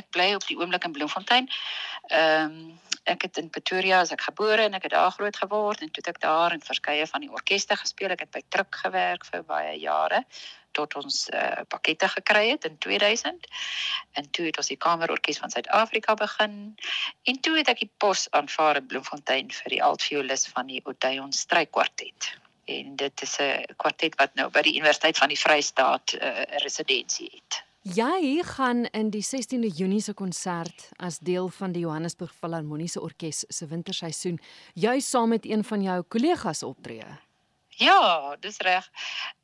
ek bly op die oomblik in Bloemfontein. Ehm um, ek het in Pretoria as ek gebore en ek het daar groot geword en toe het ek daar in verskeie van die orkeste gespeel. Ek het by Truk gewerk vir baie jare tot ons uh, pakkette gekry het in 2000. En toe het ons die Kamerorkes van Suid-Afrika begin en toe het ek die pos aanvaar in Bloemfontein vir die altviolis van die Odeon Strykwartet en dit is 'n kwartet wat nou by die Universiteit van die Vrystaat eh, 'n uh, residensie het. Jy gaan in die 16de Junie se konsert as deel van die Johannesburg Filharmoniese Orkees se winterseisoen, jy saam met een van jou kollegas optree. Ja, dis reg.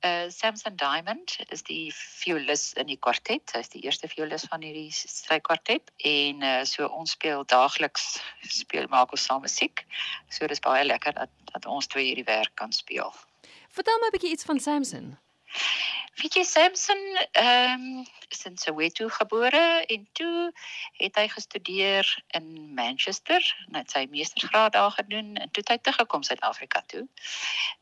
Uh Samson Diamond is die violis in die kwartet. Hy is die eerste violis van hierdie strykwartet en uh so ons speel daagliks speel maak ons saam musiek. So dis baie lekker dat dat ons twee hierdie werk kan speel. Vertel my 'n bietjie iets van Samson. Weet jy Samson ehm um, is in Soweto gebore en toe het hy gestudeer in Manchester, net sy meestersgraad daar gedoen en toe het hy teruggekom Suid-Afrika toe.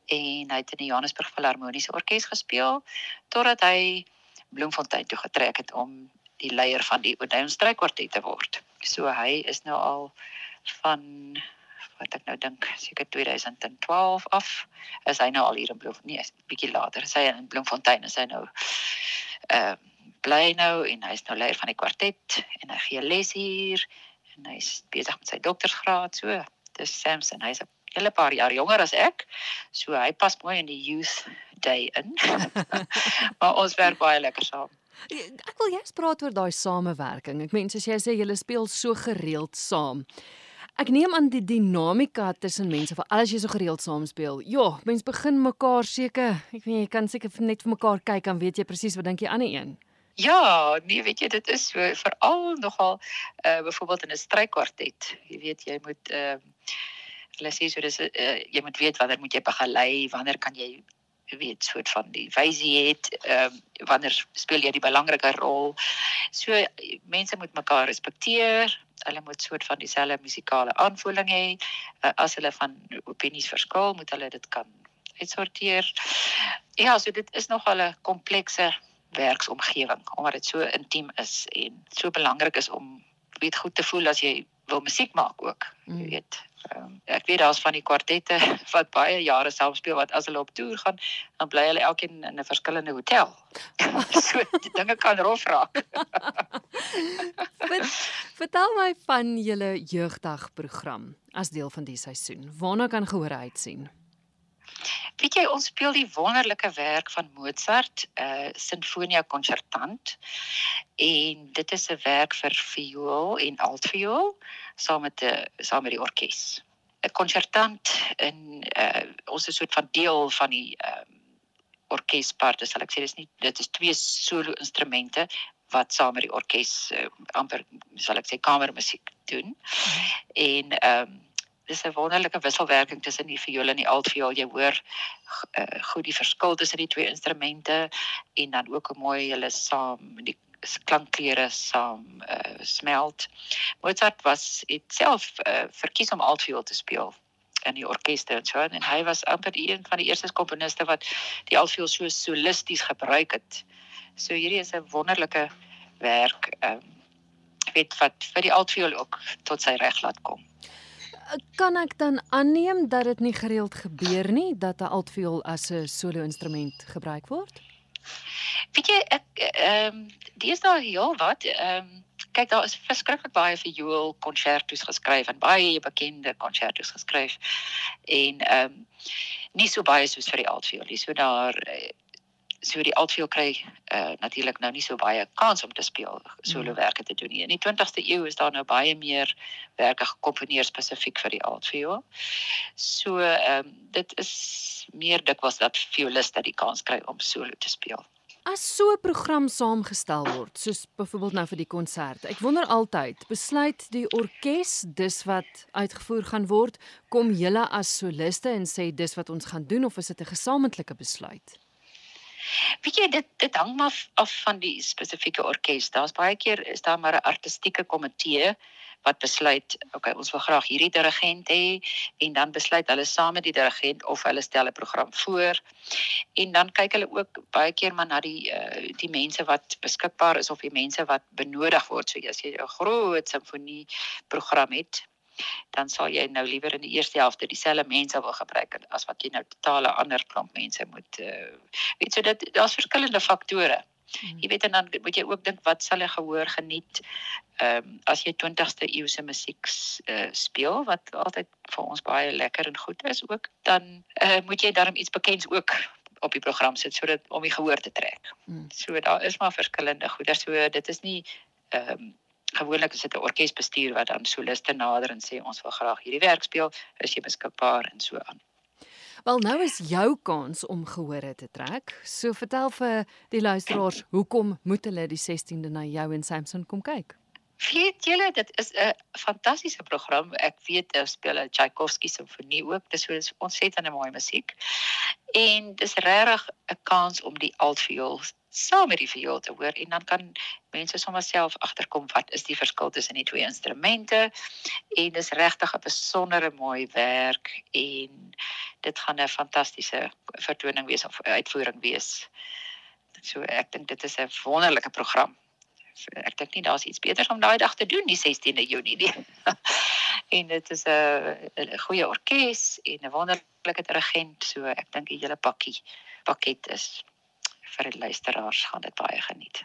En hy het in die Johannesburg Filharmoniese Orkees gespeel totdat hy Bloemfontein toe getrek het om die leier van die Odeon Strykwartet te word. So hy is nou al van wat ek nou dink seker 2012 af is hy nou al hier in Bloem nee, 'n bietjie later is hy in Bloemfontein is hy nou ehm uh, bly nou en hy's nou leier van die kwartet en hy gee les hier en hy's besig met sy doktorsgraad so dis Samson hy's 'n hele paar jaar jonger as ek so hy pas mooi in die youth day in maar ons werk baie lekker saam Ek wil jous praat oor daai samewerking. Ek meen soos jy sê julle speel so gereeld saam. Ek neem aan die dinamika tussen mense vir alles jy so gereeld saam speel. Ja, mense begin mekaar seker, ek weet jy kan seker net vir mekaar kyk dan weet jy presies wat dink aan 'n een. Ja, nee, weet jy dit is so veral nogal uh byvoorbeeld in 'n strykwartet. Jy weet jy moet uh hulle sê so dis uh, jy moet weet wanneer moet jy begelei, wanneer kan jy weet soort van die wysie het ehm uh, wanneer speel jy die belangrike rol. So mense moet mekaar respekteer. Hulle moet soort van dieselfde musikale aanvoeling hê. Uh, as hulle van opinies verskil, moet hulle dit kan uitsorteer. Ja, so dit is nog 'n komplekse werksomgewing omdat dit so intiem is en so belangrik is om weet goed te voel as jy wil musiek maak ook. Jy mm. weet. Um, ek weet daar's van die kwartette wat baie jare self speel wat as hulle op toer gaan, dan bly hulle elkeen in 'n verskillende hotel. so dinge kan rof raak. Vertel my van julle jeugdagprogram as deel van die seisoen. Waarna kan gehoor uitsien? Weet jy ons speel die wonderlike werk van Mozart, uh Sinfonia Concertant. En dit is 'n werk vir viool en altviool saam met 'n saam met die orkes. 'n Concertant in uh ons is 'n soort van deel van die ehm uh, orkespart, sal ek sê dis nie dit is twee solo instrumente wat saam met die orkes uh, amper sal ek sê kamermusiek doen. -hmm. En ehm um, dis 'n wonderlike wisselwerking tussen die viool en die altviool. Jy hoor uh, goed die verskil tussen die twee instrumente en dan ook hoe mooi hulle saam die klankkleure saam uh, smelt. Mozart was self uh, verkies om altviool te speel in die orkeste en so en hy was amper een van die eerste komponiste wat die altviool so solisties gebruik het. So hierdie is 'n wonderlike werk ehm um, weet wat vir die altviool ook tot sy reg laat kom kan ek dan aanneem dat dit nie gereeld gebeur nie dat 'n altviool as 'n solo instrument gebruik word? Weet jy ek ehm um, dis daar heel wat ehm um, kyk daar is verskriklik baie viool konsertos geskryf en baie bekende konsertos geskryf en ehm um, nie so baie soos vir die altviool. So daar eh, so die altviool kry uh, natuurlik nou nie so baie kans om te speel solo hmm. werke te doen nie. In die 20ste eeu is daar nou baie meer werke gekomponeer spesifiek vir die altviool. So ehm um, dit is meer dikwels dat violiste die kans kry om solo te speel. As so 'n program saamgestel word, soos byvoorbeeld nou vir die konsert. Ek wonder altyd, besluit die orkes dis wat uitgevoer gaan word, kom julle as soliste en sê dis wat ons gaan doen of is dit 'n gesamentlike besluit? Weet jy dit dit hang maar af van die spesifieke orkes. Daar's baie keer is daar maar 'n artistieke komitee wat besluit, okay, ons wil graag hierdie dirigent hê en dan besluit hulle saam met die dirigent of hulle stel 'n program voor. En dan kyk hulle ook baie keer maar na die uh, die mense wat beskikbaar is of die mense wat benodig word. So as jy 'n groot simfonie program het, dan sal jy nou liewer in die eerste helfte dieselfde mense wil gebruik as wat jy nou totale ander klomp mense moet uh, weet so dat daar's verskillende faktore. Hmm. Jy weet en dan moet jy ook dink wat sal jy gehoor geniet ehm um, as jy 20ste eeuse musiek uh, speel wat altyd vir ons baie lekker en goed is ook dan uh, moet jy daarom iets bekends ook op die program sit sodat om die gehoor te trek. Hmm. So daar is maar verskillende goeder so dit is nie ehm um, gewoonlik is dit 'n orkesbestuur wat dan soliste nader en sê ons wil graag hierdie werk speel is jy beskikbaar en so aan. Wel nou is jou kans om gehore te trek. So vertel vir die luisteraars, hoekom moet hulle die 16de na jou en Samson kom kyk? Weet julle, dit is 'n fantastiese program. Ek weet hulle speel 'n Tchaikovsky simfonie ook. Dis so dis ontsettend mooi musiek. En dis regtig 'n kans om die altviool saam met die viool te hoor en dan kan mense sommer self agterkom wat is die verskil tussen die twee instrumente en dis regtig 'n besondere mooi werk en dit gaan 'n fantastiese vertoning wees of uitvoering wees. So ek dink dit is 'n wonderlike program. Ek dink nie daar's iets beters om daai dag te doen die 16de Junie nie. en dit is 'n goeie orkes en 'n wonderlike dirigent, so ek dink die hele pakkie pakket is vir die luisteraars gaan dit baie geniet.